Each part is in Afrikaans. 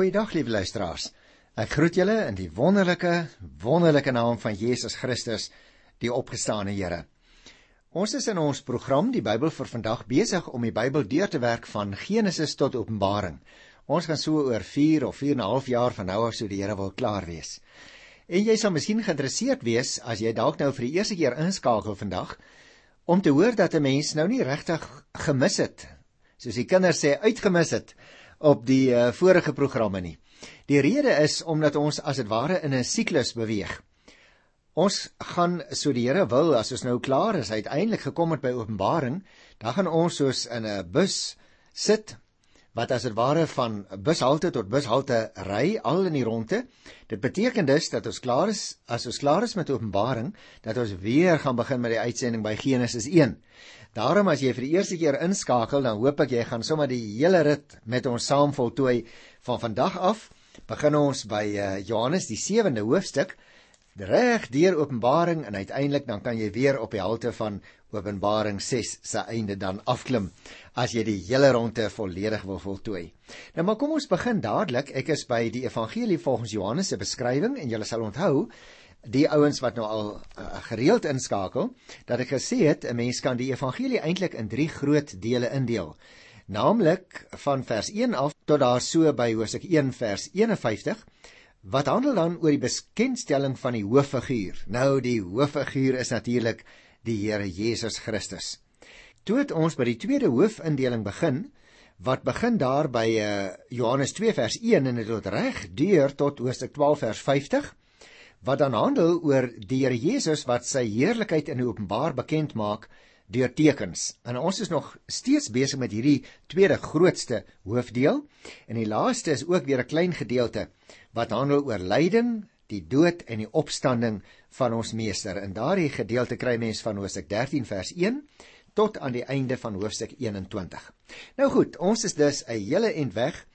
Goeiedag lieve luisteraars. Ek groet julle in die wonderlike, wonderlike naam van Jesus Christus, die opgestane Here. Ons is in ons program die Bybel vir vandag besig om die Bybel deur te werk van Genesis tot Openbaring. Ons gaan so oor 4 of 4 en 'n half jaar van nou af so die Here wil klaar wees. En jy sal miskien geïnteresseerd wees as jy dalk nou vir die eerste keer inskakel vandag om te hoor dat 'n mens nou nie regtig gemis het soos die kinders sê uitgemis het op die uh, vorige programme nie. Die rede is omdat ons as dit ware in 'n siklus beweeg. Ons gaan so die Here wil as ons nou klaar is uiteindelik gekom het by Openbaring, dan gaan ons soos in 'n bus sit wat as dit ware van bushalte tot bushalte ry al in die ronde. Dit beteken dus dat ons klaar is as ons klaar is met Openbaring, dat ons weer gaan begin met die uitsending by Genesis 1. Daarom as jy vir die eerste keer inskakel, dan hoop ek jy gaan sommer die hele rit met ons saam voltooi van vandag af. Begin ons by uh, Johannes die 7de hoofstuk reg deur Openbaring en uiteindelik dan kan jy weer op die halte van Openbaring 6 se einde dan afklim as jy die hele ronde volledig wil voltooi. Nou maar kom ons begin dadelik. Ek is by die Evangelie volgens Johannes se beskrywing en jy sal onthou die ouens wat nou al uh, gereeld inskakel dat ek gesê het 'n mens kan die evangelie eintlik in drie groot dele indeel. Naamlik van vers 1 af tot daar so by Hosea 1 vers 51 wat handel dan oor die bekendstelling van die hooffiguur. Nou die hooffiguur is natuurlik die Here Jesus Christus. Toe het ons by die tweede hoofindeling begin wat begin daar by uh, Johannes 2 vers 1 en dit tot reg deur tot Hosea 12 vers 50 wat dan handel oor die Here Jesus wat sy heerlikheid in openbaar bekend maak deur tekens. En ons is nog steeds besig met hierdie tweede grootste hoofdeel en die laaste is ook weer 'n klein gedeelte wat handel oor lyding, die dood en die opstanding van ons meester. In daardie gedeelte kry mens van Hosea 13 vers 1 tot aan die einde van hoofstuk 21. Nou goed, ons is dus 'n hele end weg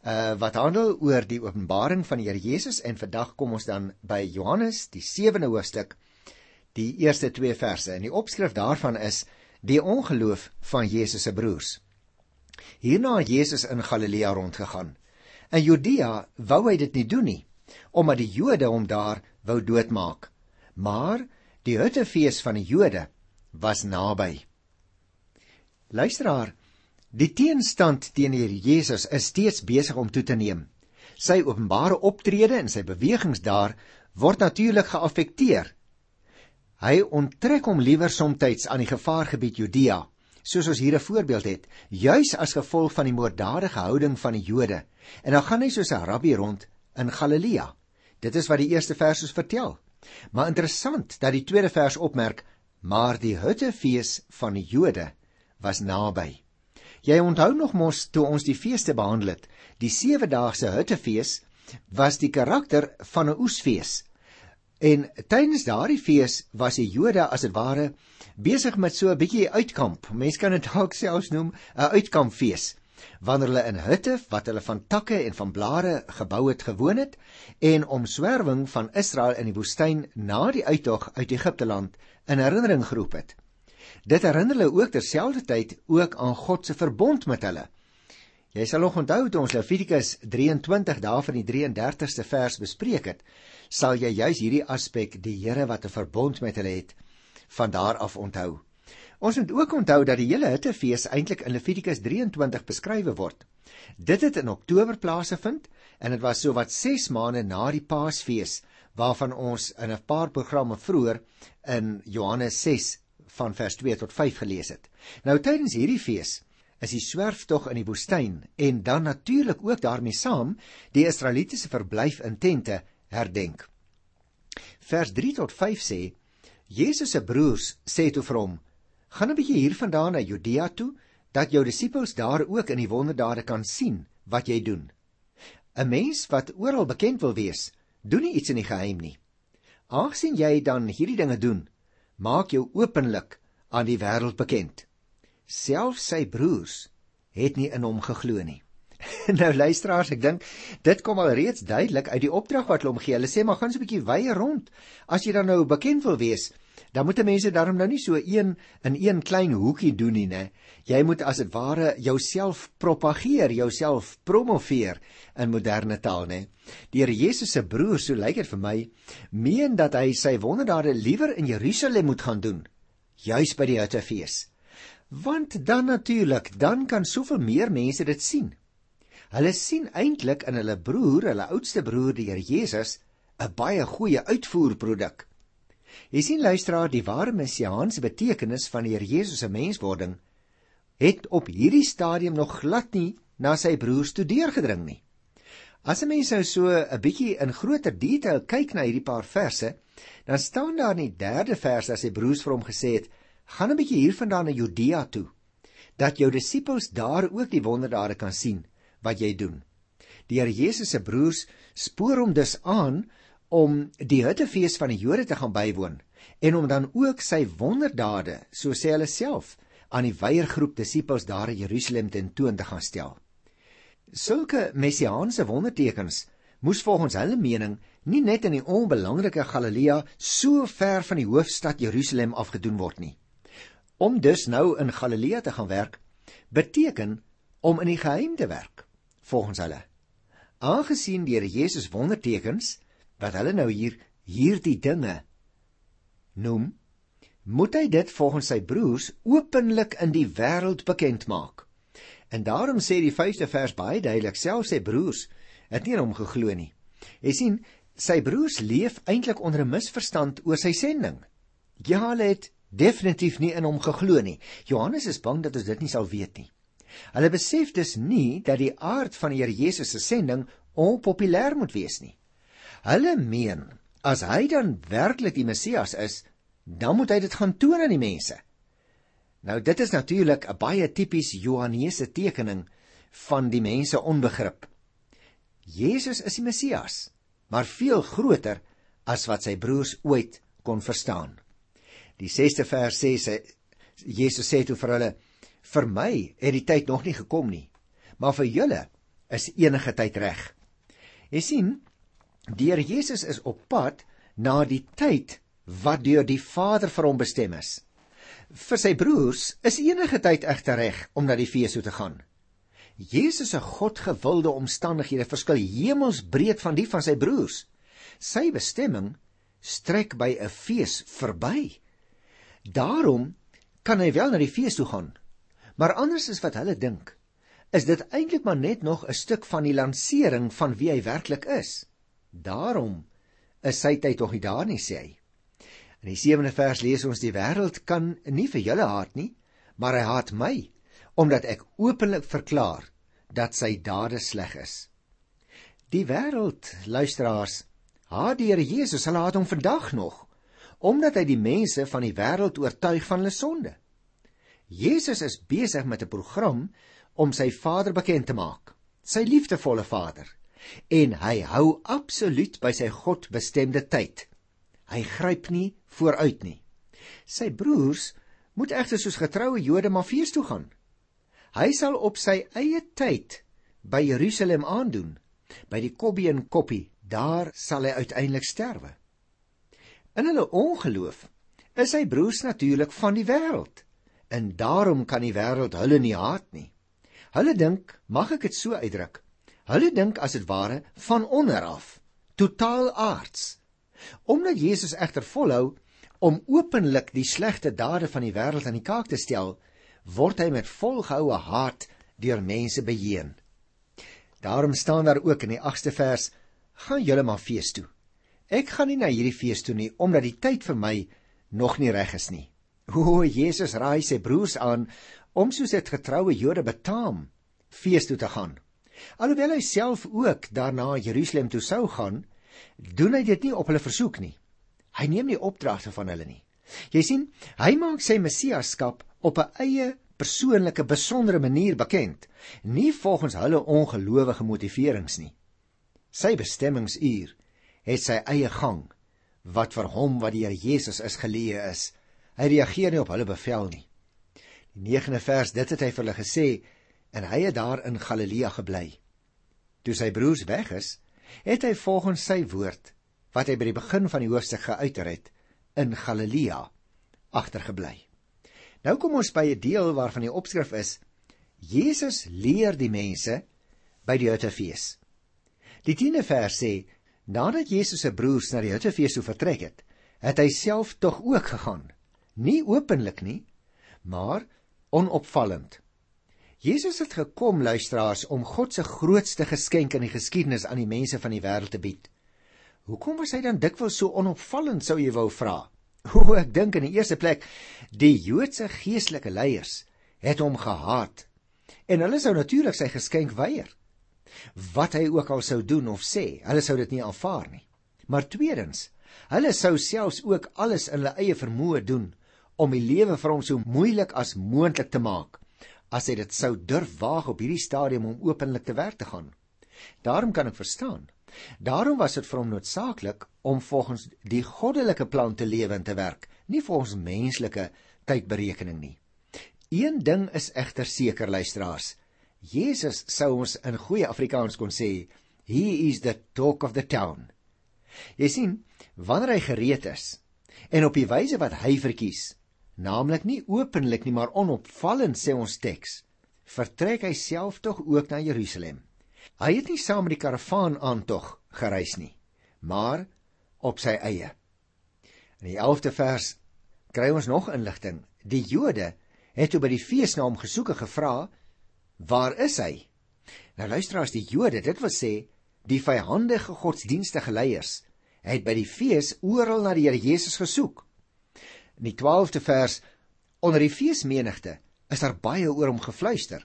uh wat handel oor die openbaring van die Here Jesus en vandag kom ons dan by Johannes die 7de hoofstuk die eerste 2 verse en die opskrif daarvan is die ongeloof van Jesus se broers. Hierna het Jesus in Galilea rondgegaan. In Judea wou hy dit nie doen nie omdat die Jode hom daar wou doodmaak. Maar die Huttefees van die Jode was naby. Luisteraar, Die teenstand teen die Here Jesus is steeds besig om toe te neem. Sy openbare optrede en sy bewegings daar word natuurlik geaffekteer. Hy onttrek hom liewer soms aan die gevaargebied Judea, soos ons hier 'n voorbeeld het, juis as gevolg van die moorddadige houding van die Jode. En dan gaan hy soos 'n rabbi rond in Galilea. Dit is wat die eerste vers ons vertel. Maar interessant dat die tweede vers opmerk, maar die huttefees van die Jode was naby. Jy onthou nog mos toe ons die feeste behandel het. Die 7-daagse Hittefees was die karakter van 'n oesfees. En tydens daardie fees was die Jode as dit ware besig met so 'n bietjie uitkamp. Mense kan dit dalk selfs noem 'n uitkampfees. Wanneer hulle in hutte wat hulle van takke en van blare gebou het gewoon het en om swerwing van Israel in die woestyn na die uittog uit Egipte land in herinnering geroep het. Dit herinner hulle ook terselfdertyd ook aan God se verbond met hulle. Jy sal nog onthou toe ons Levitikus 23 daarvan die 33ste vers bespreek het, sal jy juis hierdie aspek die Here wat 'n verbond met hulle het, van daar af onthou. Ons moet ook onthou dat die hele Hittefees eintlik in Levitikus 23 beskrywe word. Dit het in Oktober plaasgevind en dit was so wat 6 maande na die Paasfees waarvan ons in 'n paar programme vroeër in Johannes van vers 2 tot 5 gelees het. Nou tydens hierdie fees is die swerftog in die woestyn en dan natuurlik ook daarmee saam die Israelitiese verblyf in tente herdenk. Vers 3 tot 5 sê: Jesus se broers sê toe vir hom: "Gaan 'n bietjie hiervandaan na Judea toe, dat jou disippels daar ook in die wonderdade kan sien wat jy doen. 'n Mens wat oral bekend wil wees, doen nie iets in die geheim nie. Aangesien jy dan hierdie dinge doen, maak jou openlik aan die wêreld bekend. Selfs sy broers het nie in hom geglo nie. nou luisteraars, ek dink dit kom al reeds duidelik uit die opdrag wat hulle hom gee. Hulle sê maar gaan so 'n bietjie wye rond. As jy dan nou bekend wil wees, dan moet mense daarom nou nie so een in een klein hoekie doen nie, né? Jy moet as dit ware jouself propageer, jouself promoveer in moderne taal, né? Die Here Jesus se broer, so lyk dit vir my, meen dat hy sy wonderdade liewer in Jerusalem moet gaan doen, juis by die Hittefees. Want dan natuurlik, dan kan soveel meer mense dit sien. Hulle sien eintlik in hulle broer, hulle oudste broer, die Here Jesus, 'n baie goeie uitvoerproduk. Jy sien luisteraar, die ware messiaanse betekenis van die Here Jesus se menswording het op hierdie stadium nog glad nie na sy broers toe deurgedring nie. As 'n mens nou so 'n bietjie in groter detail kyk na hierdie paar verse, dan staan daar in die 3de vers dat sy broers vir hom gesê het: "Gaan 'n bietjie hiervandaan na Judea toe, dat jou disippels daar ook die wonderdade kan sien wat jy doen." Die Here Jesus se broers spoor hom dus aan om die Hittefees van die Jode te gaan bywoon en om dan ook sy wonderdade, so sê hulle self, aan die weiergroep disippels daar in Jerusalem tentoon te gaan stel. Sulke messiaanse wondertekens moes volgens hulle mening nie net in die onbelangrike Galilea so ver van die hoofstad Jerusalem afgedoen word nie. Om dus nou in Galilea te gaan werk, beteken om in die geheim te werk, volgens hulle. Aangesien die Here Jesus wondertekens wat hulle nou hier hierdie dinge noem, moet hy dit volgens sy broers openlik in die wêreld bekend maak. En daarom sê die 5de vers baie duidelik, self sy broers het nie hom geglo nie. Jy sien, sy broers leef eintlik onder 'n misverstand oor sy sending. Ja, hulle het definitief nie in hom geglo nie. Johannes is bang dat ons dit nie sal weet nie. Hulle besef dus nie dat die aard van die Here Jesus se sending onpopulêr moet wees nie. Hulle meen as hy dan werklik die Messias is, dan moet hy dit gaan toon aan die mense. Nou dit is natuurlik 'n baie tipies Johannese tekening van die mense onbegrip. Jesus is die Messias, maar veel groter as wat sy broers ooit kon verstaan. Die 6ste vers sê sy Jesus sê toe vir hulle: "Vir my het die tyd nog nie gekom nie, maar vir julle is enige tyd reg." Jy sien, Here Jesus is op pad na die tyd wat deur die Vader vir hom bestem is. Vir sy broers is enige tyd egter reg om na die fees toe te gaan. Jesus se Godgewilde omstandighede verskil hemelsbreed van die van sy broers. Sy bestemming strek by 'n fees verby. Daarom kan hy wel na die fees toe gaan. Maar anders as wat hulle dink, is dit eintlik maar net nog 'n stuk van die lansering van wie hy werklik is. Daarom is sy tyd tog nie daar nie, sê hy. In die 7de vers lees ons die wêreld kan nie vir julle haat nie, maar hy haat my omdat ek openlik verklaar dat sy dade sleg is. Die wêreld, luisteraars, haat die Here Jesus, hulle haat hom vandag nog omdat hy die mense van die wêreld oortuig van hulle sonde. Jesus is besig met 'n program om sy Vader bekend te maak, sy liefdevolle Vader en hy hou absoluut by sy God bestemde tyd. Hy gryp nie vooruit nie. Sy broers moet egter soos getroue Jode maar fees toe gaan. Hy sal op sy eie tyd by Jerusalem aandoen, by die Kobbie en Koppie, daar sal hy uiteindelik sterwe. In hulle ongeloof is sy broers natuurlik van die wêreld en daarom kan die wêreld hulle nie haat nie. Hulle dink, mag ek dit so uitdruk, Hulle dink as dit ware van onder af, totaal aards. Omdat Jesus egter volhou om openlik die slegte dade van die wêreld aan die kaak te stel, word hy met volgehoue haat deur mense beheer. Daarom staan daar ook in die 8ste vers: "Gaan julle maar fees toe. Ek gaan nie na hierdie fees toe nie omdat die tyd vir my nog nie reg is nie." O, Jesus raai sy broers aan om soos dit getroue Jode betaam fees toe te gaan. Alhoewel hy self ook daarna Jerusalem toe sou gaan, doen hy dit nie op hulle versoek nie. Hy neem nie opdragte van hulle nie. Jy sien, hy maak sy messiaskap op 'n eie persoonlike besondere manier bekend, nie volgens hulle ongelowige motiverings nie. Sy bestemmingsuur het sy eie gang wat vir hom wat die Here Jesus is geleë is. Hy reageer nie op hulle bevel nie. Die 9de vers dit het hy vir hulle gesê en hy het daar in Galilea gebly. Toe sy broers weg is, het hy volgens sy woord wat hy by die begin van die hoofstuk geuiter het in Galilea agtergebly. Nou kom ons by 'n deel waarvan die opskrif is Jesus leer die mense by die Huttefees. Die 10de vers sê: Nadat Jesus se broers na die Huttefees toe vertrek het, het hy self tog ook gegaan. Nie openlik nie, maar onopvallend. Jesus het gekom luisteraars om God se grootste geskenk in die geskiedenis aan die mense van die wêreld te bied. Hoekom was hy dan dikwels so onopvallend sou jy wou vra? O, ek dink in die eerste plek die Joodse geestelike leiers het hom gehaat en hulle sou natuurlik sy geskenk weier. Wat hy ook al sou doen of sê, hulle sou dit nie aanvaar nie. Maar tweedens, hulle sou selfs ook alles in hulle eie vermoë doen om die lewe vir hom so moeilik as moontlik te maak as hy dit sou durf waag op hierdie stadium om openlik te werk te gaan. Daarom kan ek verstaan. Daarom was dit vir hom noodsaaklik om volgens die goddelike plan te lewe en te werk, nie volgens menslike tydberekening nie. Een ding is egter seker luisteraars. Jesus sou ons in goeie Afrikaans kon sê, he is the talk of the town. Jy sien, wanneer hy gereed is en op die wyse wat hy verkies, naamlik nie openlik nie maar onopvallend sê ons teks vertrek hy self tog ook na Jerusalem. Hy het nie saam met die karavaan aantog gereis nie maar op sy eie. In die 11de vers kry ons nog inligting. Die Jode het toe by die fees na hom gesoek en gevra waar is hy? Nou luister as die Jode dit wil sê die vyhandige godsdienstige leiers het by die fees oral na die Here Jesus gesoek In die 12de vers onder die feesmenigte is daar baie oor hom gefluister.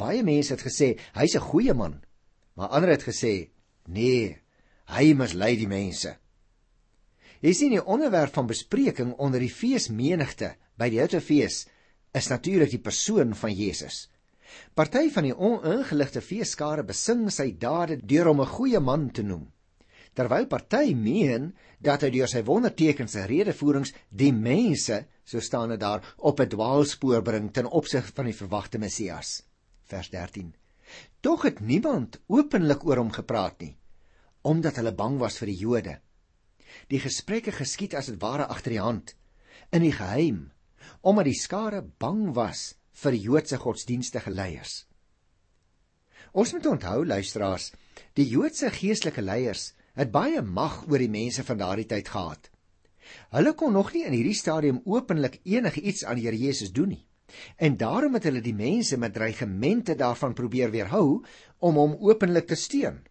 Baie mense het gesê hy's 'n goeie man, maar ander het gesê nee, hy mislei die mense. Jy sien die onderwerp van bespreking onder die feesmenigte by die Houtefees is natuurlik die persoon van Jesus. Party van die oningeligte feeskare besing sy dade deur hom 'n goeie man te noem terwyl party meen dat hy deur sy wondertekens en redevoerings die mense, so staan dit daar, op 'n dwaalspoor bring ten opsigte van die verwagte Messias. Vers 13. Tog het niemand openlik oor hom gepraat nie, omdat hulle bang was vir die Jode. Die gesprekke geskied as dit ware agter die hand, in die geheim, omdat die skare bang was vir Joodse godsdienstige leiers. Ons moet onthou luisteraars, die Joodse geestelike leiers het baie mag oor die mense van daardie tyd gehad. Hulle kon nog nie in hierdie stadium openlik enigiets aan die Here Jesus doen nie. En daarom het hulle die mense met dreigemente daarvan probeer weerhou om hom openlik te steun.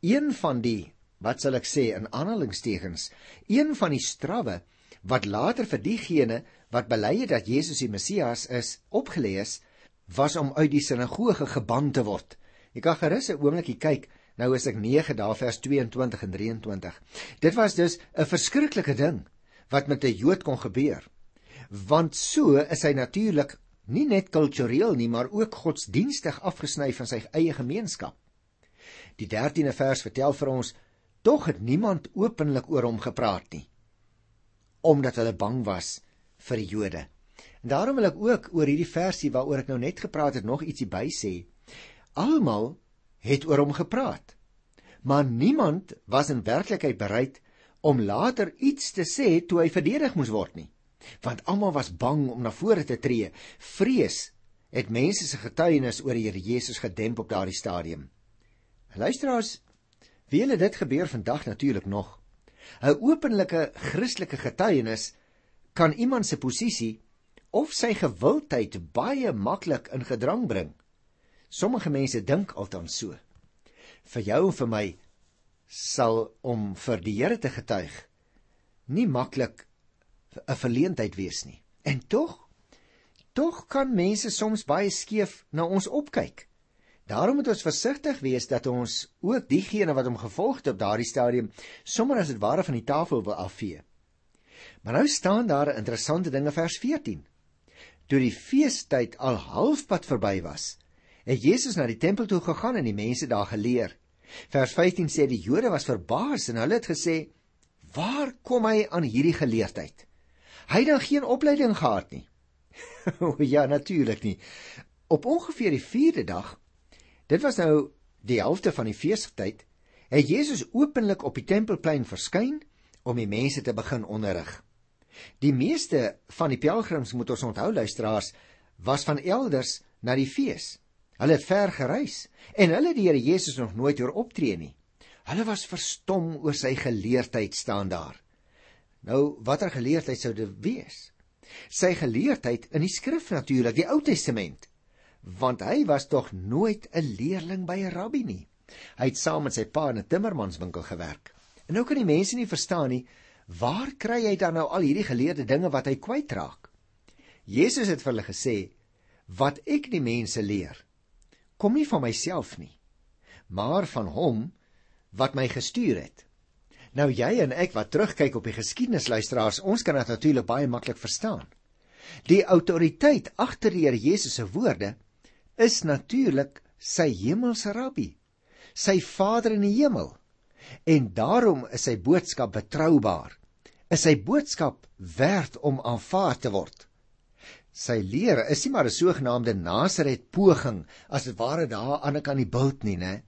Een van die, wat sal ek sê in aanhalingstekens, een van die strawwe wat later vir diegene wat bely het dat Jesus die Messias is, opgelees, was om uit die sinagoge geban te word. Jy kan gerus 'n oombliekie kyk Nou is ek 9 daar vers 22 en 23. Dit was dus 'n verskriklike ding wat met 'n Jood kon gebeur. Want so is hy natuurlik nie net kultureel nie, maar ook godsdienstig afgesny van sy eie gemeenskap. Die 13de vers vertel vir ons tog het niemand openlik oor hom gepraat nie omdat hulle bang was vir die Jode. En daarom wil ek ook oor hierdie versie waaroor ek nou net gepraat het nog ietsie by sê. Almal het oor hom gepraat. Maar niemand was in werklikheid bereid om later iets te sê toe hy verdedig moes word nie. Want almal was bang om na vore te tree. Vrees het mense se getuienis oor die Here Jesus gedemp op daardie stadium. Luisteraars, wie hulle dit gebeur vandag natuurlik nog. 'n Openlike Christelike getuienis kan iemand se posisie of sy gewildheid baie maklik in gedrang bring. Sommige mense dink altans so. Vir jou en vir my sal om vir die Here te getuig nie maklik 'n verleentheid wees nie. En tog tog kan mense soms baie skeef na ons opkyk. Daarom moet ons versigtig wees dat ons ook diegene wat hom gevolg het op daardie stadium sommer as dit ware van die tafel wil afvee. Maar nou staan daar 'n interessante ding in vers 14. Toe die feestyd al halfpad verby was, het Jesus na die tempel toe gegaan en die mense daar geleer. Vers 15 sê die Jode was verbaas en hulle het gesê: "Waar kom hy aan hierdie geleerdheid? Hy het dan geen opleiding gehad nie." ja, natuurlik nie. Op ongeveer die 4de dag, dit was nou die helfte van die feestyd, het Jesus openlik op die tempelplein verskyn om die mense te begin onderrig. Die meeste van die pelgrims moet ons onthou luisteraars was van elders na die fees. Hulle het ver gereis en hulle het die Here Jesus nog nooit hoor optree nie. Hulle was verstom oor sy geleerdheid staan daar. Nou watter geleerdheid sou dit wees? Sy geleerdheid in die skrif natuurlik, die Ou Testament. Want hy was tog nooit 'n leerling by 'n rabbi nie. Hy het saam met sy pa in 'n timmermanswinkel gewerk. En nou kan die mense nie verstaan nie, waar kry hy dan nou al hierdie geleerde dinge wat hy kwytraak? Jesus het vir hulle gesê, wat ek die mense leer, kom nie van myself nie, maar van hom wat my gestuur het. Nou jy en ek wat terugkyk op die geskiedenis luisteraars, ons kan dit natuurlik baie maklik verstaan. Die autoriteit agter die Here Jesus se woorde is natuurlik sy hemelse rabbi sy Vader in die hemel. En daarom is sy boodskap betroubaar. Is sy boodskap werd om aanvaar te word. Sy leer is nie maar 'n sogenaamde Nasaret poging as dit ware daar aan 'n kan die bult nie, né?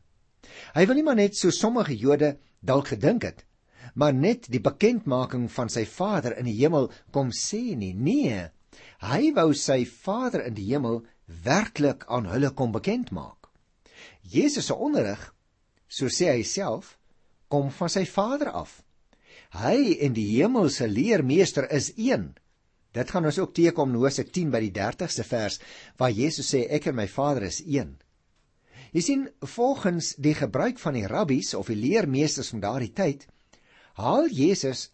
Hy wil nie maar net so sommige Jode dalk gedink het, maar net die bekendmaking van sy Vader in die hemel kom sê nie. Nee, hy wou sy Vader in die hemel werklik aan hulle kom bekend maak. Jesus se onderrig so sê hy self, kom van sy Vader af. Hy en die hemelse leermeester is een. Dit gaan ons ook teekom in Hosea 10 by die 30ste vers waar Jesus sê ek en my Vader is een. Jy sien, volgens die gebruik van die rabbies of die leermeesters van daardie tyd, haal Jesus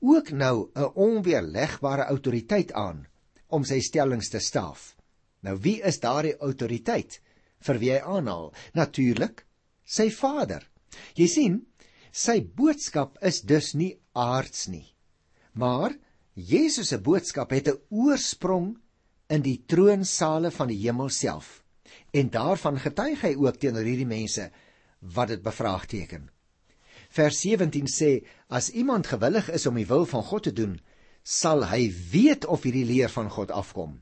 ook nou 'n onweerlegbare autoriteit aan om sy stellings te staaf. Nou wie is daardie autoriteit vir wie hy aanhaal? Natuurlik sy Vader. Jy sien, sy boodskap is dus nie aards nie. Maar Jesus se boodskap het 'n oorsprong in die troonsale van die hemel self. En daarvan getuig hy ook teenoor hierdie mense wat dit bevraagteken. Vers 17 sê: As iemand gewillig is om die wil van God te doen, sal hy weet of hierdie leer van God afkom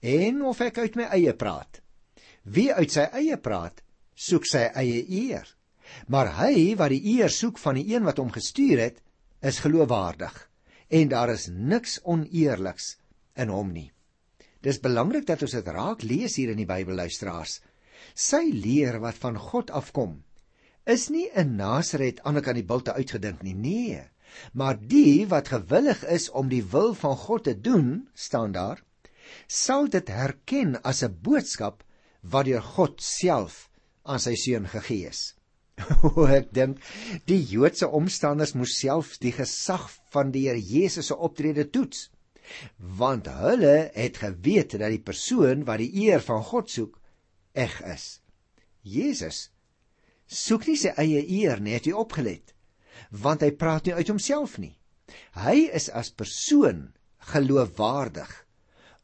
en of ek uit my eie praat. Wie uit sy eie praat, soek sy eie eer. Maar hy wat die eer soek van die een wat hom gestuur het, is geloofwaardig en daar is niks oneerliks in hom nie. Dis belangrik dat ons dit raak lees hier in die Bybel luisteraars. Sy leer wat van God afkom, is nie in Nasaret aan die kant die bulte uitgedink nie. Nee, maar die wat gewillig is om die wil van God te doen, staan daar, sal dit herken as 'n boodskap wat deur God self aan sy seun gegee is. O ek dink die Joodse omstanders moes self die gesag van die Here Jesus se optrede toets want hulle het geweet dat die persoon wat die eer van God soek eg is. Jesus soek nie sy eie eer nie, het jy opgelet? Want hy praat nie uit homself nie. Hy is as persoon geloofwaardig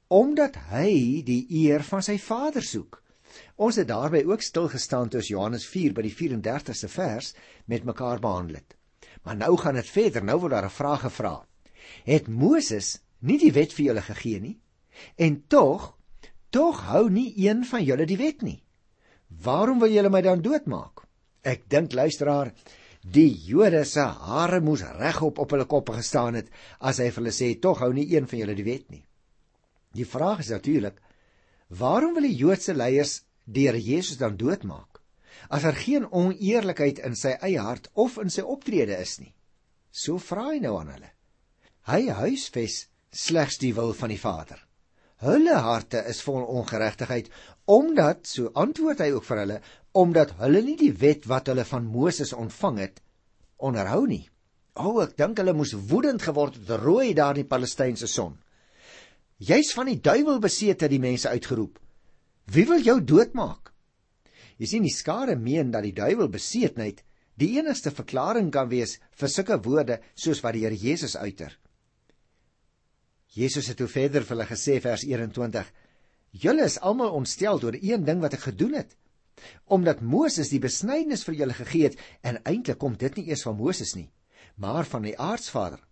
omdat hy die eer van sy Vader soek. Ons het daarby ook stil gestaan toe Johannes 4 by die 34ste vers met mekaar behandel het. Maar nou gaan dit verder. Nou word daar 'n vraag gevra. Het Moses nie die wet vir julle gegee nie? En tog, tog hou nie een van julle die wet nie. Waarom wil julle my dan doodmaak? Ek dink luisteraar, die Jode se hare moes regop op hulle koppe gestaan het as hy vir hulle sê tog hou nie een van julle die wet nie. Die vraag is natuurlik, waarom wil die Joodse leiers Here Jesus dan doodmaak as daar er geen oneerlikheid in sy eie hart of in sy optrede is nie. So vra hy nou aan hulle. Hy huisves slegs die wil van die Vader. Hulle harte is vol ongeregtigheid omdat so antwoord hy ook vir hulle omdat hulle nie die wet wat hulle van Moses ontvang het onderhou nie. O, ek dink hulle moes woedend geword het rooi daar in die Palestynse son. Jy's van die duiwel besete die mense uitgeroep. Wie wil jou doodmaak? Jy sien die skare meen dat die duiwel beseetheid die enigste verklaring kan wees vir sulke woorde soos wat die Here Jesus uiter. Jesus het toe verder vir hulle gesê vers 21: Julle is almal ontstel oor een ding wat ek gedoen het. Omdat Moses die besnydenis vir julle gegee het en eintlik kom dit nie eers van Moses nie, maar van die aardsvader.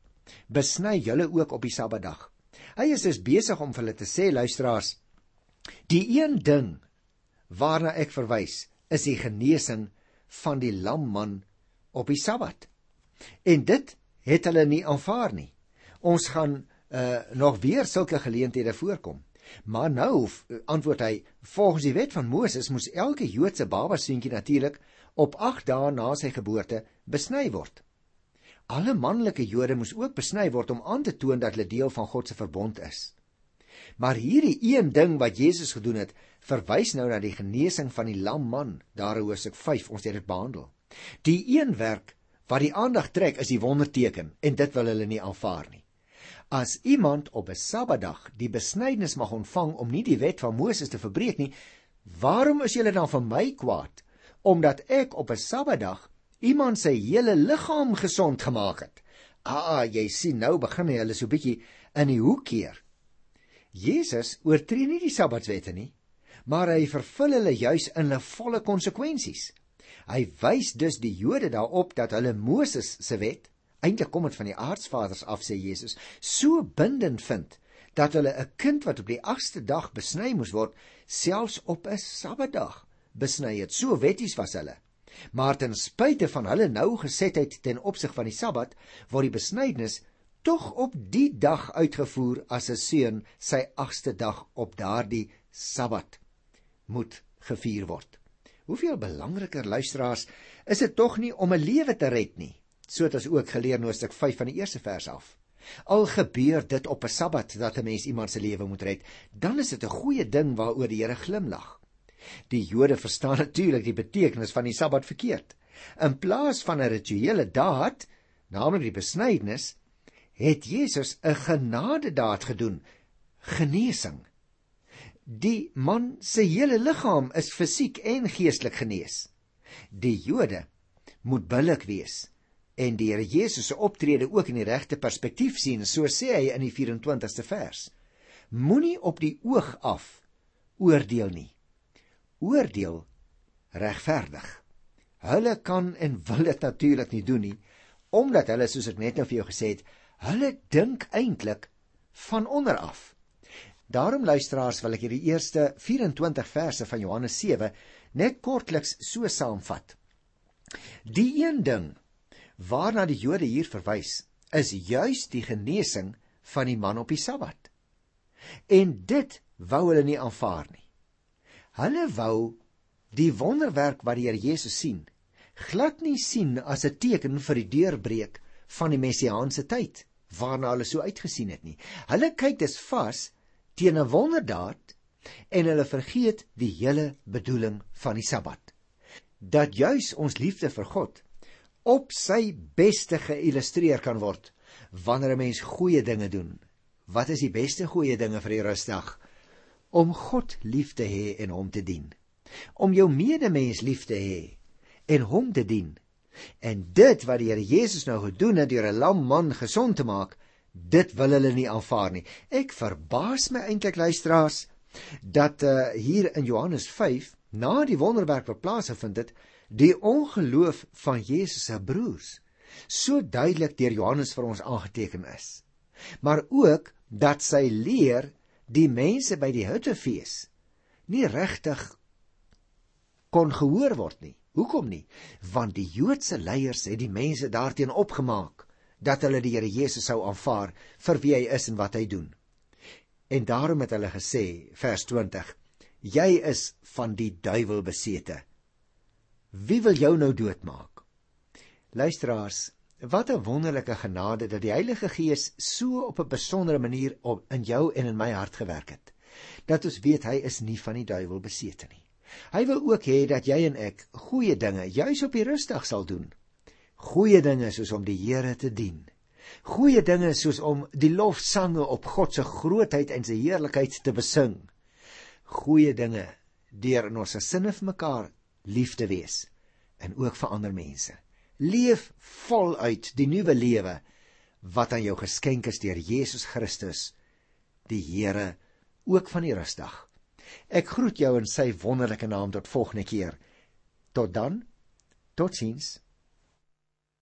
Besny julle ook op die Sabbatdag. Hy is dus besig om vir hulle te sê luisteraars, Die een ding waarna ek verwys, is die genesing van die lamman op die Sabbat. En dit het hulle nie aanvaar nie. Ons gaan uh nog weer sulke geleenthede voorkom. Maar nou antwoord hy, volgens die wet van Moses moes elke Joodse baba seentjie natuurlik op 8 dae na sy geboorte besny word. Alle manlike Jode moes ook besny word om aan te toon dat hulle deel van God se verbond is. Maar hierdie een ding wat Jesus gedoen het, verwys nou na die genesing van die lam man, daar in Hoofstuk 5, ons het dit behandel. Die een werk wat die aandag trek is die wonderteken en dit wil hulle nie aanvaar nie. As iemand op 'n Sabbatdag die besnydenis mag ontvang om nie die wet van Moses te verbreek nie, waarom is julle dan vir my kwaad omdat ek op 'n Sabbatdag iemand sy hele liggaam gesond gemaak het? Ah, jy sien nou begin hy hulle so bietjie in die hoek keer. Jesus oortree nie die Sabbatswette nie, maar hy vervul hulle juis in hulle volle konsekwensies. Hy wys dus die Jode daarop dat hulle Moses se wet eintlik kom dit van die aardsvaders af sê Jesus, so bindend vind dat hulle 'n kind wat op die 8ste dag besny moes word, selfs op 'n Sabbatdag besny het. So wetties was hulle. Maar ten spyte van hulle nou gesetheid ten opsig van die Sabbat, word die besnydenis tog op die dag uitgevoer as 'n seun sy 8ste dag op daardie Sabbat moet gevier word. Hoeveel belangriker luisteraars is dit tog nie om 'n lewe te red nie, So het ons ook geleer in Hoofstuk 5 van die eerste vers af. Al gebeur dit op 'n Sabbat dat 'n mens iemand se lewe moet red, dan is dit 'n goeie ding waaroor die Here glimlag. Die Jode verstaan natuurlik die betekenis van die Sabbat verkeerd. In plaas van 'n rituele daad, naamlik die besnydenis, het Jesus 'n genadedaad gedoen, genesing. Die man se hele liggaam is fisiek en geestelik genees. Die Jode moet billik wees en die Here Jesus se optrede ook in die regte perspektief sien, so sê hy in die 24ste vers. Moenie op die oog af oordeel nie. Oordeel regverdig. Hulle kan en wil dit natuurlik nie doen nie, omdat hulle soos ek net nou vir jou gesê het, hulle dink eintlik van onder af. Daarom luisteraars wil ek hierdie eerste 24 verse van Johannes 7 net kortliks so saamvat. Die een ding waarna die Jode hier verwys, is juis die genesing van die man op die Sabbat. En dit wou hulle nie aanvaar nie. Hulle wou die wonderwerk wat die Here Jesus sien, glad nie sien as 'n teken vir die deurbreek van die messiaanse tyd waarna hulle so uitgesien het nie. Hulle kyk dis vas teen 'n wonderdaad en hulle vergeet die hele bedoeling van die Sabbat. Dat juis ons liefde vir God op sy beste geillustreer kan word wanneer 'n mens goeie dinge doen. Wat is die beste goeie dinge vir die rustig? Om God lief te hê en hom te dien. Om jou medemens lief te hê en hom te dien. En dit wat die Here Jesus nou gedoen het deur 'n lam man gesond te maak, dit wil hulle nie aanvaar nie. Ek verbaas my eintlik luisteraars dat uh, hier in Johannes 5 na die wonderwerk wat plaasgevind het, die ongeloof van Jesus se broers so duidelik deur Johannes vir ons aangeteken is. Maar ook dat sy leer die mense by die huttefees nie regtig kon gehoor word nie. Hoekom nie? Want die Joodse leiers het die mense daarteen opgemaak dat hulle die Here Jesus sou aanvaar vir wie hy is en wat hy doen. En daarom het hulle gesê vers 20: Jy is van die duiwel besete. Wie wil jou nou doodmaak? Luisteraars, wat 'n wonderlike genade dat die Heilige Gees so op 'n besondere manier op in jou en in my hart gewerk het. Dat ons weet hy is nie van die duiwel besete nie. Hy wil ook hê dat jy en ek goeie dinge juis op die rustdag sal doen. Goeie dinge soos om die Here te dien. Goeie dinge soos om die lofsange op God se grootheid en sy heerlikheid te besing. Goeie dinge deur in ons sinne vir mekaar lief te wees en ook vir ander mense. Leef voluit die nuwe lewe wat aan jou geskenk is deur Jesus Christus, die Here, ook van die rusdag. Ek groet jou in sy wonderlike naam tot volgende keer. Tot dan. Totsiens.